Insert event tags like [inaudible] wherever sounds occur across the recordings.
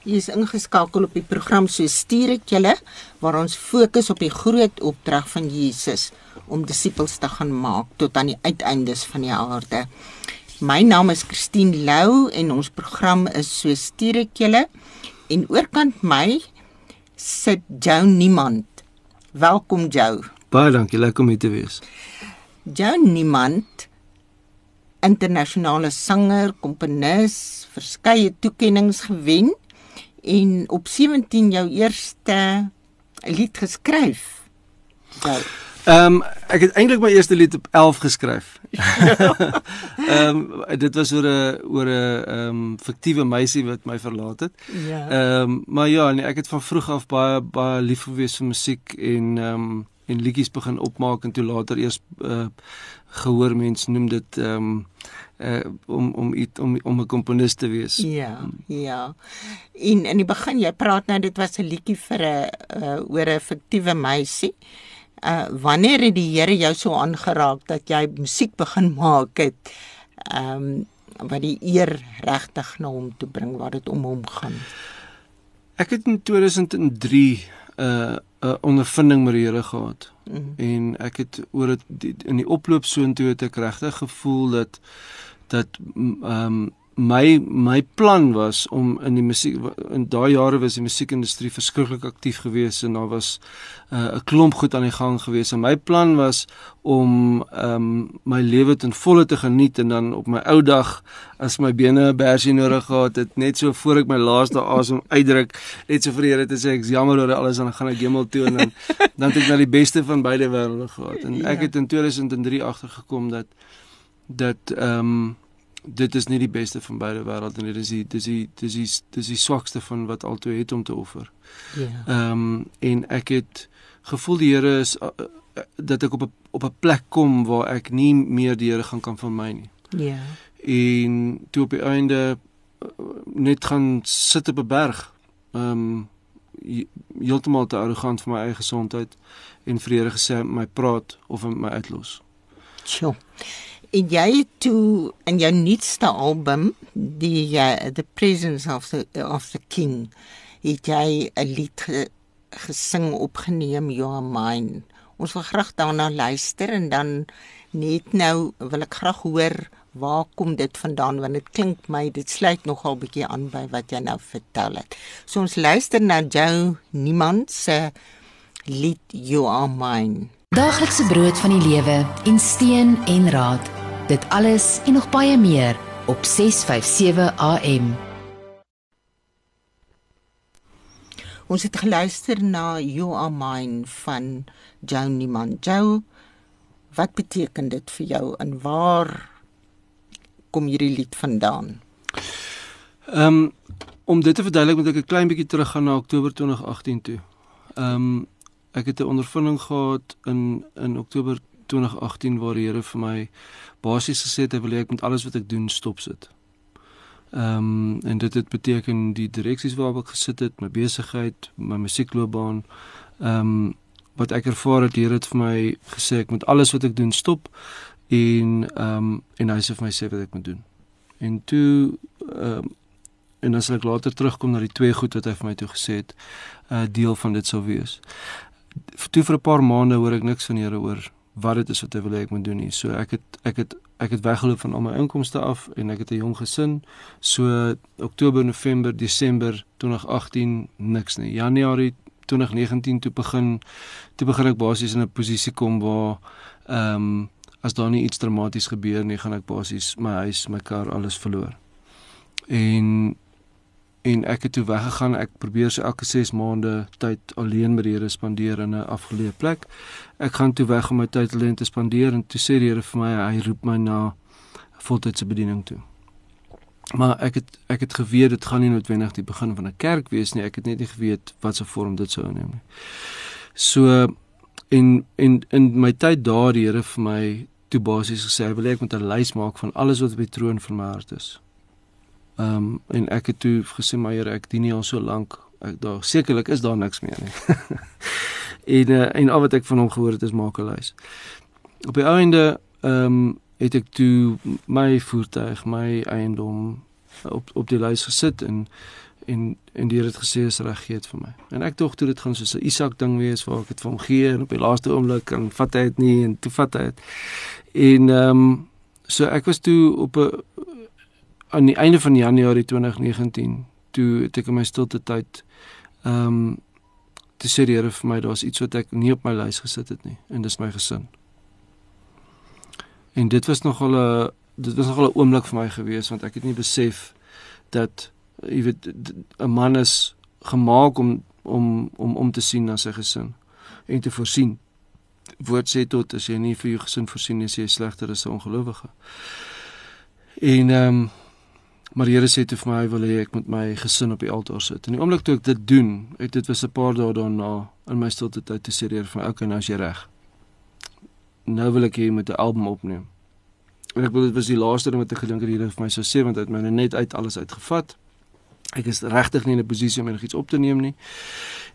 U is ingeskakel op die program So stuur ek julle waar ons fokus op die groot opdrag van Jesus om disippels te gaan maak tot aan die uiteindes van die aarde. My naam is Christine Lou en ons program is So stuur ek julle en oorkant my sit Jou Niemand. Welkom Jou. Baie dankie, lekker om hier te wees. Jou Niemand internasionale sanger, komponis, verskeie toekenninge gewen en op 17 jou eerste lied geskryf. Ehm um, ek het eintlik my eerste lied op 11 geskryf. [laughs] Ehm um, dit was oor 'n oor 'n ehm um, fiktiewe meisie wat my verlaat het. Ja. Ehm um, maar ja, nee, ek het van vroeg af baie baie lief gewees vir musiek en ehm um, en liedjies begin opmaak en toe later eers uh, gehoor mense noem dit ehm um, uh om om om om 'n komponis te wees. Ja, ja. En in die begin jy praat nou dit was 'n liedjie vir 'n uh, oor 'n fiktiewe meisie. Uh wanneer het die Here jou so aangeraak dat jy musiek begin maak het? Ehm um, wat die eer regtig na hom toe bring waar dit om hom gaan. Ek het in 2003 'n uh, 'n ondervinding met die Here gehad. Mm -hmm. En ek het oor dit in die oploop soontoe het ek regtig gevoel dat dat ehm um, my my plan was om in die musiek in daai jare was die musiekindustrie verskriklik aktief geweest en daar was uh, 'n uh, klomp goed aan die gang geweest en my plan was om um, my lewe ten volle te geniet en dan op my ou dag as my bene 'n bersie nodig gehad het net so voor ek my laaste asem uitdruk net so vir die Here te sê ek jammer oor alles en dan gaan ek hemel toe. En dan dan het ek na die beste van beide wêrelde gehad. En ek ja. het in 2003 agtergekom dat dat ehm um, dit is nie die beste van beide wêrelde nie. Dit is die dis die dis die dis die swakste van wat altoe het om te offer. Ja. Ehm um, en ek het gevoel die Here is uh, uh, dat ek op 'n op 'n plek kom waar ek nie meer die Here gaan kan van my nie. Ja. En toe op die einde uh, net gaan sit op 'n berg. Ehm um, heeltemal te arrogant vir my eie gesondheid en vir die Here gesê my praat of my uitlos. Sjoe. En jy het toe in jou nuutste album die uh, The Presence of the of the King het jy 'n lied ge, gesing opgeneem You Are Mine. Ons wil graag daarna luister en dan net nou wil ek graag hoor waar kom dit vandaan want dit klink my dit sluit nogal bietjie aan by wat jy nou vertel het. So ons luister na jou niemand se lied You Are Mine. Daaglikse brood van die lewe en steen en raad Dit alles en nog baie meer op 657 AM. Ons het geluister na You Are Mine van Johnny Manjo. Wat beteken dit vir jou en waar kom hierdie lied vandaan? Ehm um, om dit te verduidelik moet ek 'n klein bietjie teruggaan na Oktober 2018 toe. Ehm um, ek het 'n ondervinding gehad in in Oktober 2018 waar die Here vir my basies gesê het hy wil hê ek moet alles wat ek doen stop sit. Ehm um, en dit het beteken die direksies waarop ek gesit het, my besigheid, my musiekloopbaan. Ehm um, wat ek ervaar het die Here het vir my gesê ek moet alles wat ek doen stop en ehm um, en hy sê vir my sê wat ek moet doen. En toe ehm um, en as ek later terugkom na die twee goed wat hy vir my toe gesê het, 'n uh, deel van dit sou wees. Toe vir 'n paar maande hoor ek niks van die Here oor wat dit is wat hy wil hê ek moet doen nie. So ek het ek het ek het weggeloop van al my inkomste af en ek het 'n jong gesin. So Oktober, November, Desember 2018 niks nie. Januarie 2019 toe begin toe begin ek basies in 'n posisie kom waar ehm um, as daar nie iets dramaties gebeur nie, gaan ek basies my huis, my kar, alles verloor. En en ek het toe weggegaan. Ek probeer so elke 6 maande tyd alleen met die Here spandeer in 'n afgeleë plek. Ek gaan toe weg om my tyd alleen te spandeer en toe sê die Here vir my hy roep my na voltydse bediening toe. Maar ek het ek het geweet dit gaan nie noodwendig die begin van 'n kerk wees nie. Ek het net nie geweet wat se vorm dit sou neem nie. So in in in my tyd daar die Here vir my toe basies gesê hy wil ek moet 'n lys maak van alles wat op die troon van my hart is Ehm um, en ek het toe gesê maar Here, ek dien nie al so lank. Ek daar sekerlik is daar niks meer nie. [laughs] en uh, en al wat ek van hom gehoor het is makelaars. Op die einde ehm um, het ek toe my voertuig, my eiendom op op die lys gesit en en en die Here het gesê is reg gee dit vir my. En ek dink toe dit gaan soos 'n Isak ding wees waar ek dit vir hom gee en op die laaste oomblik kan vat hy dit nie en toe vat hy dit. En ehm um, so ek was toe op 'n aan die einde van Januarie 2019 toe het ek in my stilte tyd ehm um, te sê die Here vir my daar's iets wat ek nie op my lys gesit het nie en dis my gesin. En dit was nogal 'n dit was nogal 'n oomblik vir my gewees want ek het nie besef dat jy weet 'n man is gemaak om om om om te sien na sy gesin en te voorsien. Woord sê tot as jy nie vir jou gesin voorsien is jy slegter as 'n ongelowige. En ehm um, maar die Here sê toe vir my hy wil hê ek moet my gesin op die altaar sit. En die oomblik toe ek dit doen, het dit was 'n paar dae daarna in my stilte tyd te sê die Here vir my, okay, nou is jy reg. Nou wil ek hê jy moet 'n album opneem. En ek bedoel dit was die laaste ding wat ek gedink het die Here vir my sou sê want hy het my net uit alles uitgevat ek is regtig nie in 'n posisie om enigiets op te neem nie.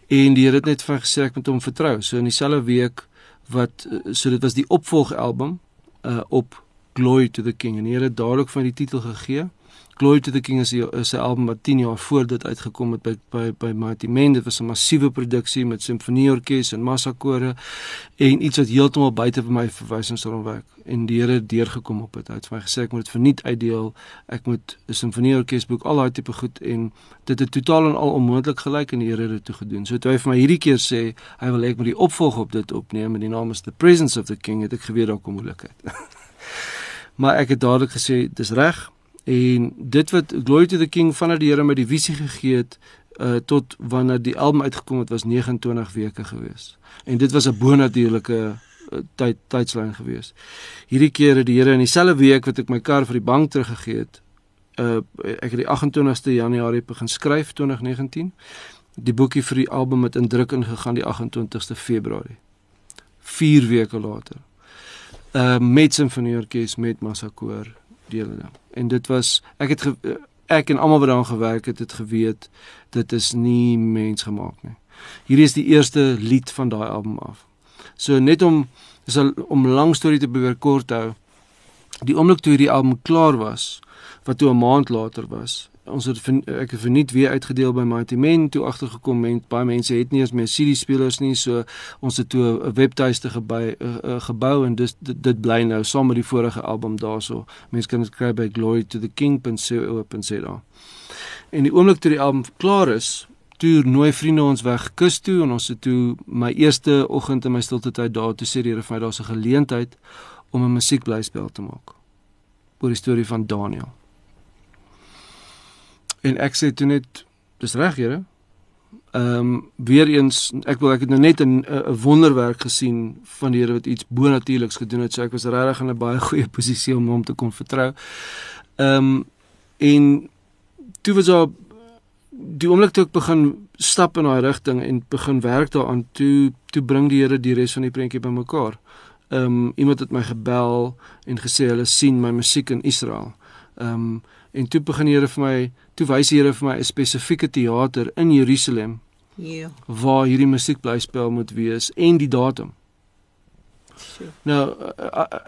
En die Here het net vir gesê ek moet hom vertrou. So in dieselfde week wat so dit was die opvolgalbum uh op Glory to the King en die Here het dadelik van die titel gegee. Glory to the King is 'n album wat 10 jaar voor dit uitgekom het by by by Mighty Men. Dit was 'n massiewe produksie met simfonieorkes en massakore en iets wat heeltemal buite vir my verwysingsraamwerk en die Here deurgekom op dit. Hy het vir my gesê ek moet dit verniet uitdeel. Ek moet 'n simfonieorkes boek, al daai tipe goed en dit het totaal en al onmoontlik gelyk en die Here het dit toe gedoen. So toe hy vir my hierdie keer sê hy wil ek moet die opvolg op dit opneem en die naam is The Presence of the King, het ek geweet daar kom moeilikheid. [laughs] maar ek het dadelik gesê dis reg en dit wat Glory to the King vanuit die Here my die visie gegee het uh tot wanneer die album uitgekom het was 29 weke gewees. En dit was 'n bonatuurlike uh, tyd tydslyn gewees. Hierdie keer het die Here in dieselfde week wat ek my kar vir die bank teruggegee het, uh ek het die 28ste Januarie begin skryf 2019. Die boekie vir die album het in druk ingegaan die 28ste Februarie. 4 weke later. Uh met simfonieorkes met massakoor dele ding. En dit was ek het ge, ek en almal wat daaraan gewerk het, het geweet dit is nie mensgemaak nie. Hierdie is die eerste lied van daai album af. So net om is al om lang storie te probeer kort hou. Die oomblik toe hierdie album klaar was, wat toe 'n maand later was, ons het ek het verniet weer uitgedeel by Mighty Men toe agtergekom men baie mense het nie eens meer CD spelers nie so ons het toe 'n webtuiste gebou uh, gebou en dis dit, dit bly nou saam met die vorige album daarso. Mense kan dit kry by glory to the king.co.za en die oomblik toe die album klaar is toe nooi vriende ons weg kus toe en ons het toe my eerste oggend in my stilte tyd daar toe sê die Here vir my daar's 'n geleentheid om 'n musiekblyspel te maak. Oor die storie van Daniel En ek sê toe net dis reg, Here. Ehm um, weer eens ek wil ek het nou net 'n 'n wonderwerk gesien van die Here wat iets bonatuurliks gedoen het. So ek was regtig in 'n baie [laughs] goeie posisie om hom te kon vertrou. Ehm um, en toe was daar die oomblik toe ek begin stap in daai rigting en begin werk daaraan toe toe bring die Here die res van die prentjie bymekaar. Ehm um, iemand het my gebel en gesê hulle sien my musiek in Israel. Ehm um, en toe begin die Here vir my toe wys die Here vir my 'n spesifieke teater in Jerusalem. Ja. Waar hierdie musiekblyspel moet wees en die datum. Sure. Nou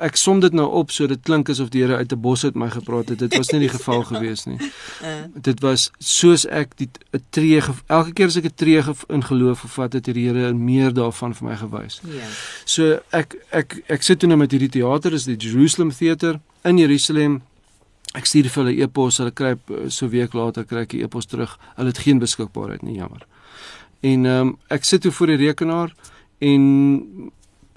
ek som dit nou op so dit klink asof die Here uit 'n bos uit my gepraat het. Dit was nie die geval [laughs] gewees nie. Uh. Dit was soos ek die 'n tree elke keer as ek 'n tree in geloof gevat het, het die Here meer daarvan vir my gewys. Ja. So ek ek ek sit toe nou met hierdie teater, is die Jerusalem Theater in Jerusalem Ek stuur vir hulle e-pos, hulle kry eh, so week later kry ek 'n e-pos terug. Hulle het geen beskikbaarheid nie, jammer. En ehm um, ek sit toe voor die rekenaar en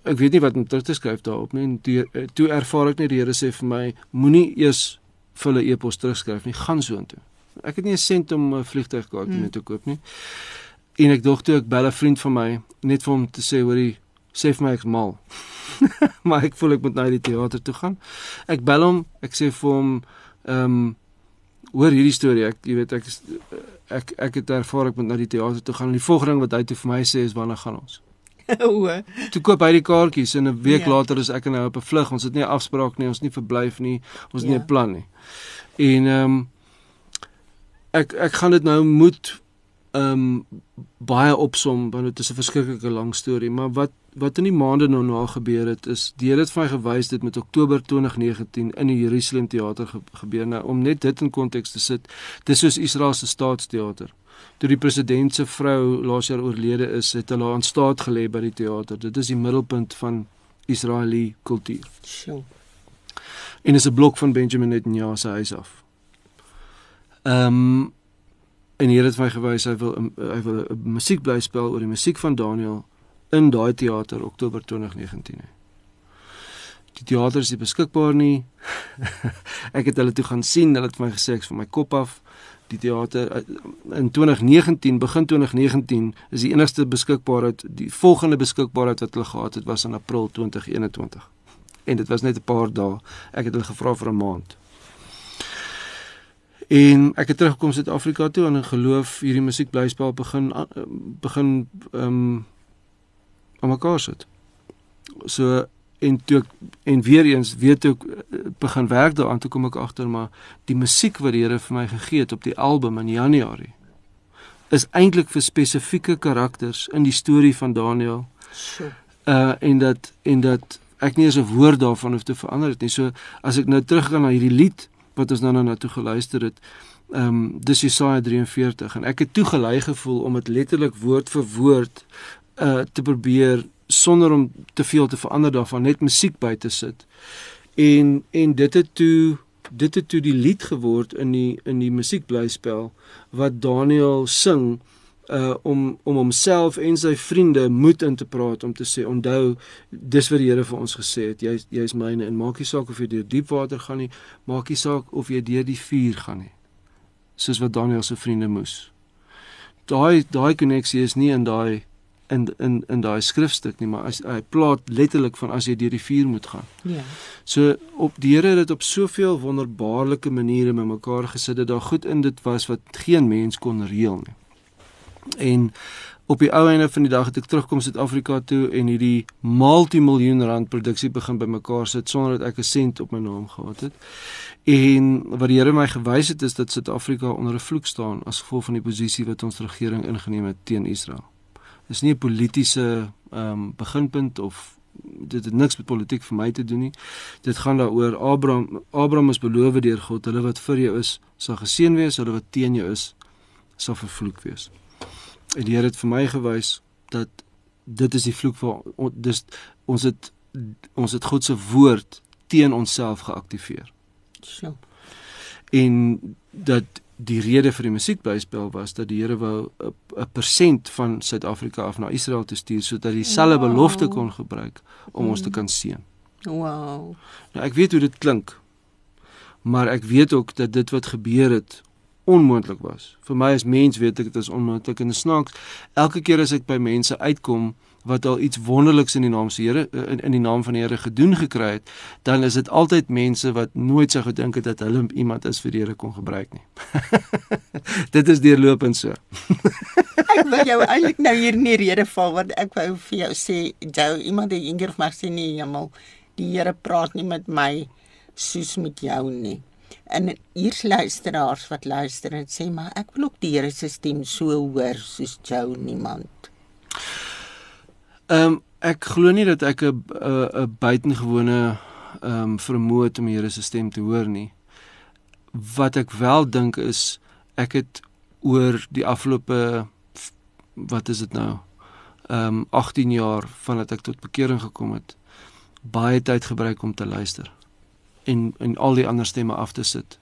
ek weet nie wat om terug te skryf daarop nie. En toe, eh, toe ervaar ek net die Here sê vir my, moenie eers vir hulle e-pos terugskryf nie, gaan soontoe. Ek het nie 'n sent om 'n vliegtuigkaart hmm. te koop nie. En ek dog toe ek bel 'n vriend van my net vir hom te sê hoorie, sê vir my ek's mal. [laughs] maar ek voel ek moet na die teater toe gaan. Ek bel hom, ek sê vir hom Ehm um, hoor hierdie storie. Ek jy weet ek is ek ek het ervaar ek moet na die teater toe gaan en die volgende ding wat hy toe vir my sê is wanneer gaan ons? [laughs] O. toe koop hy die kaartjies en 'n week ja. later is ek en hy op 'n vlug. Ons het nie 'n afspraak nie, ons nie verblyf nie, ons het ja. nie 'n plan nie. En ehm um, ek ek gaan dit nou moet um, baie opsom want dit is 'n verskriklike lang storie, maar wat wat in die maande nou na gebeur het is die Here het vir my gewys dit met Oktober 2019 in die Jerusalem teater ge gebeur nou om net dit in konteks te sit. Dis soos Israel se staatsteater. Toe die president se vrou laas jaar oorlede is, het hulle aan staat gelê by die teater. Dit is die middelpunt van Israeliese kultuur. Sjoe. En is 'n blok van Benjamin Netanyahu se huis af. Ehm um, en hier het my gewys hy wil hy wil 'n musiekblyspel oor die musiek van Daniel in daai teater Oktober 2019 hê. Die teater is nie beskikbaar nie. [laughs] ek het hulle toe gaan sien, hulle het my gesê ek van my kop af die teater eh, in 2019 begin 2019 is die enigste beskikbaarheid die volgende beskikbaarheid wat hulle gehad het was in April 2021 en dit was net 'n paar dae ek het hulle gevra vir 'n maand en ek het teruggekom Suid-Afrika toe en geloof hierdie musiekblyspel begin eh, begin ehm um, aan mekaar sit. So en toe ek, en weer eens weet ek eh, begin werk daaraan toe kom ek agter maar die musiek wat die Here vir my gegee het op die album in Januarie is eintlik vir spesifieke karakters in die storie van Daniel. So. Uh en dat en dat ek nie eens 'n woord daarvan hoef te verander het nie. So as ek nou teruggaan na hierdie lied wat ons nou nou na toe geluister het, ehm um, dis Jesaja 43 en ek het toegelei gevoel om dit letterlik woord vir woord uh te probeer sonder om te veel te verander daarvan net musiek by te sit. En en dit het toe dit het toe die lied geword in die in die musiekblyspel wat Daniel sing uh om om homself en sy vriende moed in te praat om te sê onthou dis wat die Here vir ons gesê het jy jy's myne en maak nie saak of jy deur diep water gaan nie maak nie saak of jy deur die vuur gaan nie soos wat Daniel se vriende moes daai daai koneksie is nie in daai in in in daai skrifstuk nie, maar as hy plaat letterlik van as jy deur die vuur moet gaan. Ja. So op die Here het dit op soveel wonderbaarlike maniere met mekaar gesit dat daar goed in dit was wat geen mens kon reël nie. En op die ou einde van die dag het ek terugkom Suid-Afrika toe en hierdie multimiljoen rand produksie begin bymekaar sit sonder dat ek 'n sent op my naam gehad het. En wat die Here my gewys het is dat Suid-Afrika onder 'n vloek staan as gevolg van die posisie wat ons regering ingeneem het teen Israel is nie 'n politieke ehm um, beginpunt of dit het niks met politiek vir my te doen nie. Dit gaan daaroor Abraham Abraham is beloof deur God, hulle wat vir jou is, sal geseën wees, hulle wat teen jou is, sal vervloek wees. En die Here het vir my gewys dat dit is die vloek van dis ons het ons het God se woord teen onsself geaktiveer. So. En dat die rede vir die musiekblyspel was dat die Here wou 'n persent van Suid-Afrika af na Israel toe stuur sodat dieselfde wow. belofte kon gebruik om mm. ons te kan seën. Wow. Nou ek weet hoe dit klink. Maar ek weet ook dat dit wat gebeur het onmoontlik was. Vir my as mens weet ek dit is onmoontlik en snaaks elke keer as ek by mense uitkom wat al iets wonderliks in die naam se Here in, in die naam van die Here gedoen gekry het, dan is dit altyd mense wat nooit sou gedink het dat hulle iemand is vir die Here kon gebruik nie. [laughs] dit is deurlopend so. [laughs] ek wil jou eintlik nou hier nie rede val want ek wou vir jou sê jou iemand het eendag maar sê nie jamal die Here praat nie met my soos met jou nie. En hier's luisteraars wat luister en sê maar ek wil ook die Here se stem so hoor soos jou niemand. Ehm um, ek glo nie dat ek 'n 'n buitengewone ehm um, vermoë het om die Here se stem te hoor nie. Wat ek wel dink is ek het oor die afgelope wat is dit nou? Ehm um, 18 jaar vandat ek tot bekering gekom het, baie tyd gebruik om te luister en en al die ander stemme af te sit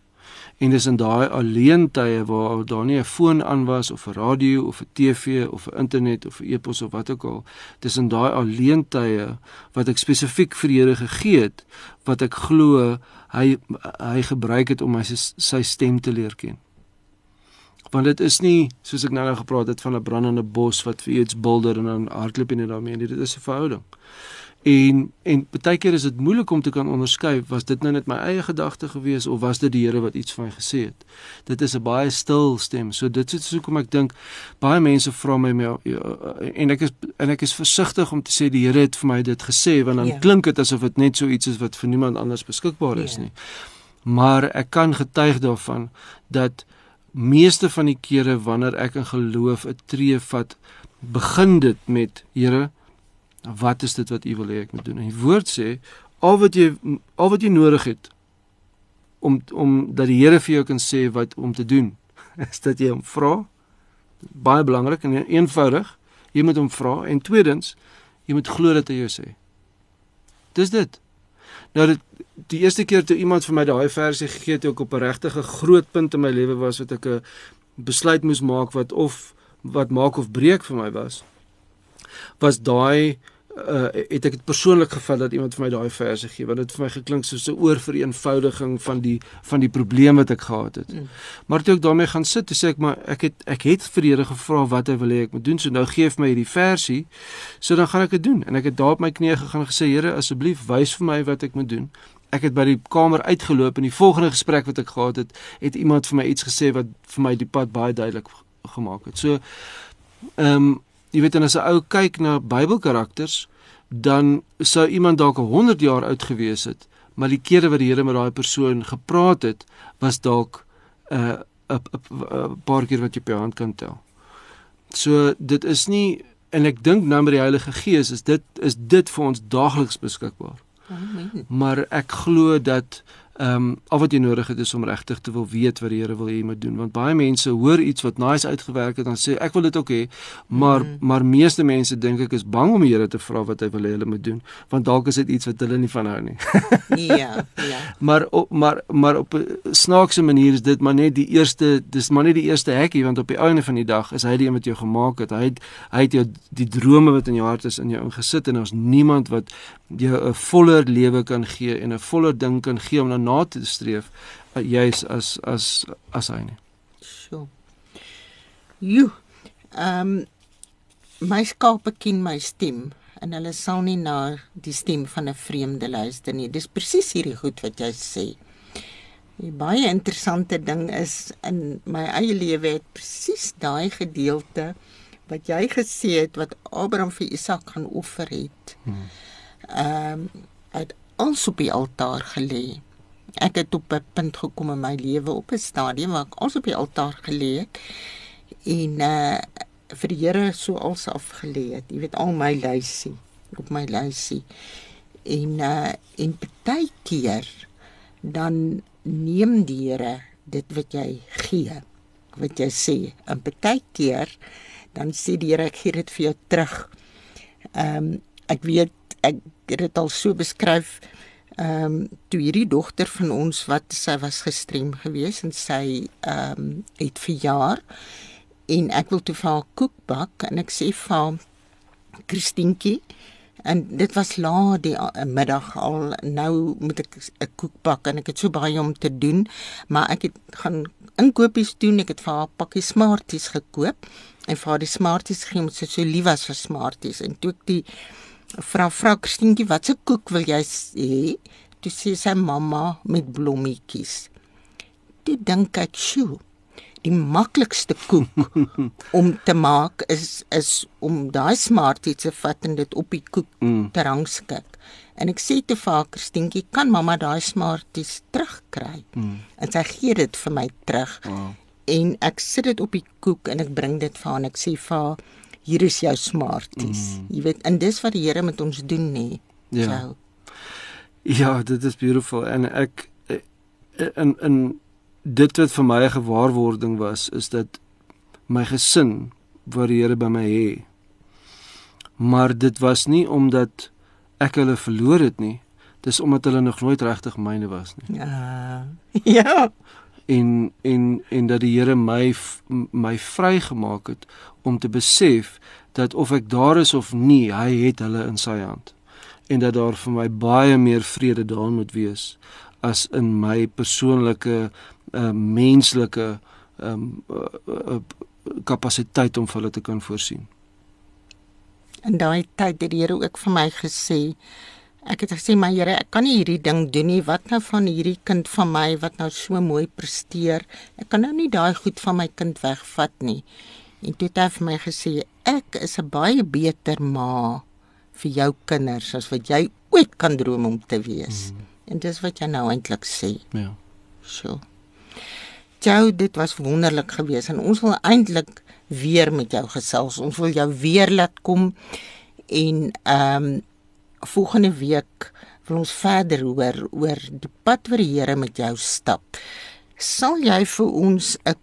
En dis in daai alleen tye waar daar nie 'n foon aan was of 'n radio of 'n TV of 'n internet of 'n e-pos of wat ook al. Dis in daai alleen tye wat ek spesifiek vir die Here gegee het wat ek glo hy hy gebruik het om my sy stem te leer ken. Want dit is nie soos ek nou nou gepraat het van 'n brandende bos wat vir iets bulder en dan hardloop jy net daarmee nie. Dit is 'n verhouding. En en baie keer is dit moeilik om te kan onderskei was dit nou net my eie gedagte gewees of was dit die Here wat iets van my gesê het. Dit is 'n baie stil stem. So dit is hoekom ek dink baie mense vra my my ja, en ek is en ek is versigtig om te sê die Here het vir my dit gesê want dan ja. klink dit asof dit net so iets is wat vir niemand anders beskikbaar is ja. nie. Maar ek kan getuig daarvan dat meeste van die kere wanneer ek in geloof 'n tree vat, begin dit met Here, wat is dit wat U wil hê ek moet doen? En die woord sê al wat jy al wat jy nodig het om om dat die Here vir jou kan sê wat om te doen, [laughs] is dat jy hom vra. Baie belangrik en eenvoudig. Jy moet hom vra en tweedens, jy moet glo dat hy jou sê. Dis dit. Nou dit die eerste keer toe iemand vir my daai versie gegee het, ek op 'n regtige groot punt in my lewe was wat ek 'n besluit moes maak wat of wat maak of breek vir my was. Was daai uh, het ek dit persoonlik gevat dat iemand vir my daai verse gee want dit vir my geklink soos 'n oorvereenvoudiging van die van die probleem wat ek gehad het. Mm. Maar toe ek daarmee gaan sit, toe sê ek maar ek het ek het vir die Here gevra wat hy wil hê ek moet doen. So nou gee hy my hierdie versie. So dan gaan ek dit doen en ek het daar op my knieë gegaan en gesê Here asseblief wys vir my wat ek moet doen. Ek het by die kamer uitgeloop en die volgende gesprek wat ek gehad het, het iemand vir my iets gesê wat vir my die pad baie duidelik gemaak het. So ehm um, jy weet en as 'n ou kyk na Bybelkarakters, dan sou iemand dalk 100 jaar oud gewees het, maar die kere wat die Here met daai persoon gepraat het, was dalk 'n uh, 'n paar keer wat jy op jou hand kan tel. So dit is nie en ek dink nou met die Heilige Gees is dit is dit vir ons daagliks beskikbaar. Amen. Maar ek glo dat Ehm um, al wat jy nodig het is om regtig te wil weet wat die Here wil hê jy moet doen want baie mense hoor iets wat nice uitgewerk het dan sê ek wil dit ook hê maar mm. maar meeste mense dink ek is bang om die Here te vra wat hy wil hê hulle moet doen want dalk is dit iets wat hulle nie van hou nie. [laughs] ja, ja. Maar op, maar maar op 'n snaakse manier is dit maar net die eerste dis maar net die eerste hekkie want op die einde van die dag is hy die een wat jou gemaak het. Hy het hy het jou die drome wat in jou hart is in jou ingesit en ons niemand wat jou 'n voller lewe kan gee en 'n voller ding kan gee om na te streef uh, juis as as as hy nie. So. Jo. Ehm um, my skape ken my stem en hulle sal nie na die stem van 'n vreemde luister nie. Dis presies hierdie goed wat jy sê. Die baie interessante ding is in my eie lewe het presies daai gedeelte wat jy gesê het wat Abraham vir Isak gaan offer het. Hmm ehm um, uit alles op die altaar gelê. Ek het op 'n punt gekom in my lewe op 'n stadium waar ek alles op die altaar gelê het en uh vir die Here so als afgelê het. Jy weet al my lysie op my lysie. En uh en baie keer dan neem die Here dit wat jy gee. Wat jy sê, en baie keer dan sê die Here ek gee dit vir jou terug. Ehm um, ek weet ek het dit al so beskryf ehm um, toe hierdie dogter van ons wat sy was gestrem geweest en sy ehm um, het verjaar en ek wil toe vir haar koek bak en ek sê vir haar Christientjie en dit was laat die uh, middag al nou moet ek 'n koek bak en ek het so baie om te doen maar ek het gaan inkopies doen ek het vir haar pakkie smarties gekoop en vir haar die smarties gegee omdat sy so lief was vir smarties en toe ek die Vra vra Christientjie, watse koek wil jy hê? Toe sê sy mamma met blommetjies. Toe dink ek, "Sjoe, die maklikste koek [laughs] om te maak is is om daai smartie te vat en dit op die koek mm. te rangskik." En ek sê te vir Christientjie, "Kan mamma daai smarties terugkry?" Mm. En sy gee dit vir my terug. Wow. En ek sit dit op die koek en ek bring dit vir haar en ek sê vir haar hier is jou smarties. Mm. Jy weet, en dis wat die Here met ons doen nê. Ja. So. Ja, dit is beautiful en ek in in dit wat vir my 'n gewaarwording was is dat my gesin waar die Here by my hê. Maar dit was nie omdat ek hulle verloor het nie. Dis omdat hulle nog nooit regtig myne was nie. Ja. [laughs] Ja en en en dat die Here my my vrygemaak het om te besef dat of ek daar is of nie, hy het hulle in sy hand. En dat daar vir my baie meer vrede daarin moet wees as in my persoonlike uh, menslike um uh, uh, kapasiteit om vir hulle te kan voorsien. En daai tyd het die Here ook vir my gesê Ek het gesê my Here, ek kan nie hierdie ding doen nie. Wat nou van hierdie kind van my wat nou so mooi presteer? Ek kan nou nie daai goed van my kind wegvat nie. En toe het hy vir my gesê, ek is 'n baie beter ma vir jou kinders as wat jy ooit kan droom om te wees. Mm. En dis wat jy nou eintlik sê. Ja. So. jou. Dit was wonderlik geweest en ons wil eintlik weer met jou gesels. Ons wil jou weer laat kom en ehm um, volgende week wil ons verder hoor oor die pad wat die Here met jou stap. Sal jy vir ons 'n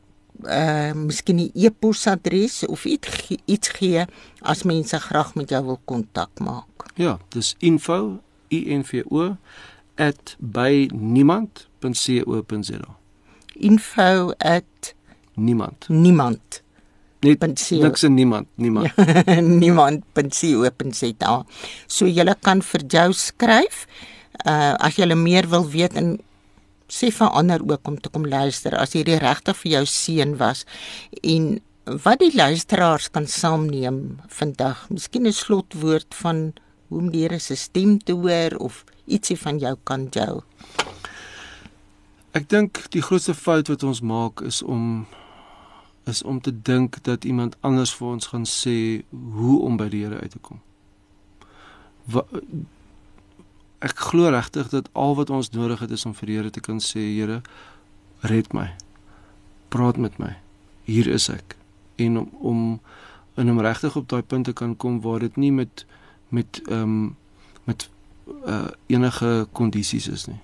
uh miskien 'n e-posadres of iets iets gee as mense graag met jou wil kontak maak? Ja, dis info info by niemand.co.za. info niemand. Niemand. Net niks en niemand, niemand. [laughs] Ja, niemand.co.za. So jy kan vir jou skryf uh as jy meer wil weet en sê vir ander ook om te kom luister as hierdie regtig vir jou seën was en wat die luisteraars kan saamneem vandag. Miskien 'n slotwoord van hoe om die Here se stem te hoor of ietsie van jou kan jou. Ek dink die grootste fout wat ons maak is om is om te dink dat iemand anders vir ons gaan sê hoe om by die Here uit te kom. Wa ek glo regtig dat al wat ons nodig het is om vir die Here te kan sê Here red my. Praat met my. Hier is ek. En om om in 'n regtig op daai punt te kan kom waar dit nie met met ehm um, met uh, enige kondisies is nie.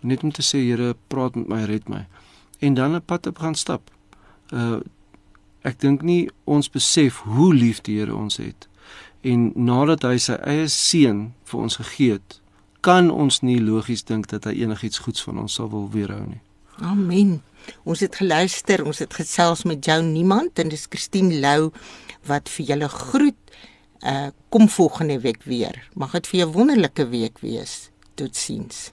Net om te sê Here, praat met my, red my. En dan 'n pad op gaan stap. Uh ek dink nie ons besef hoe lief die Here ons het. En nadat hy sy eie seun vir ons gegee het, kan ons nie logies dink dat hy enigiets goeds van ons sal wil weerhou nie. Amen. Ons het geluister, ons het gesels met jou niemand en dis Christine Lou wat vir julle groet uh kom volgende week weer. Mag dit vir 'n wonderlike week wees. Totsiens.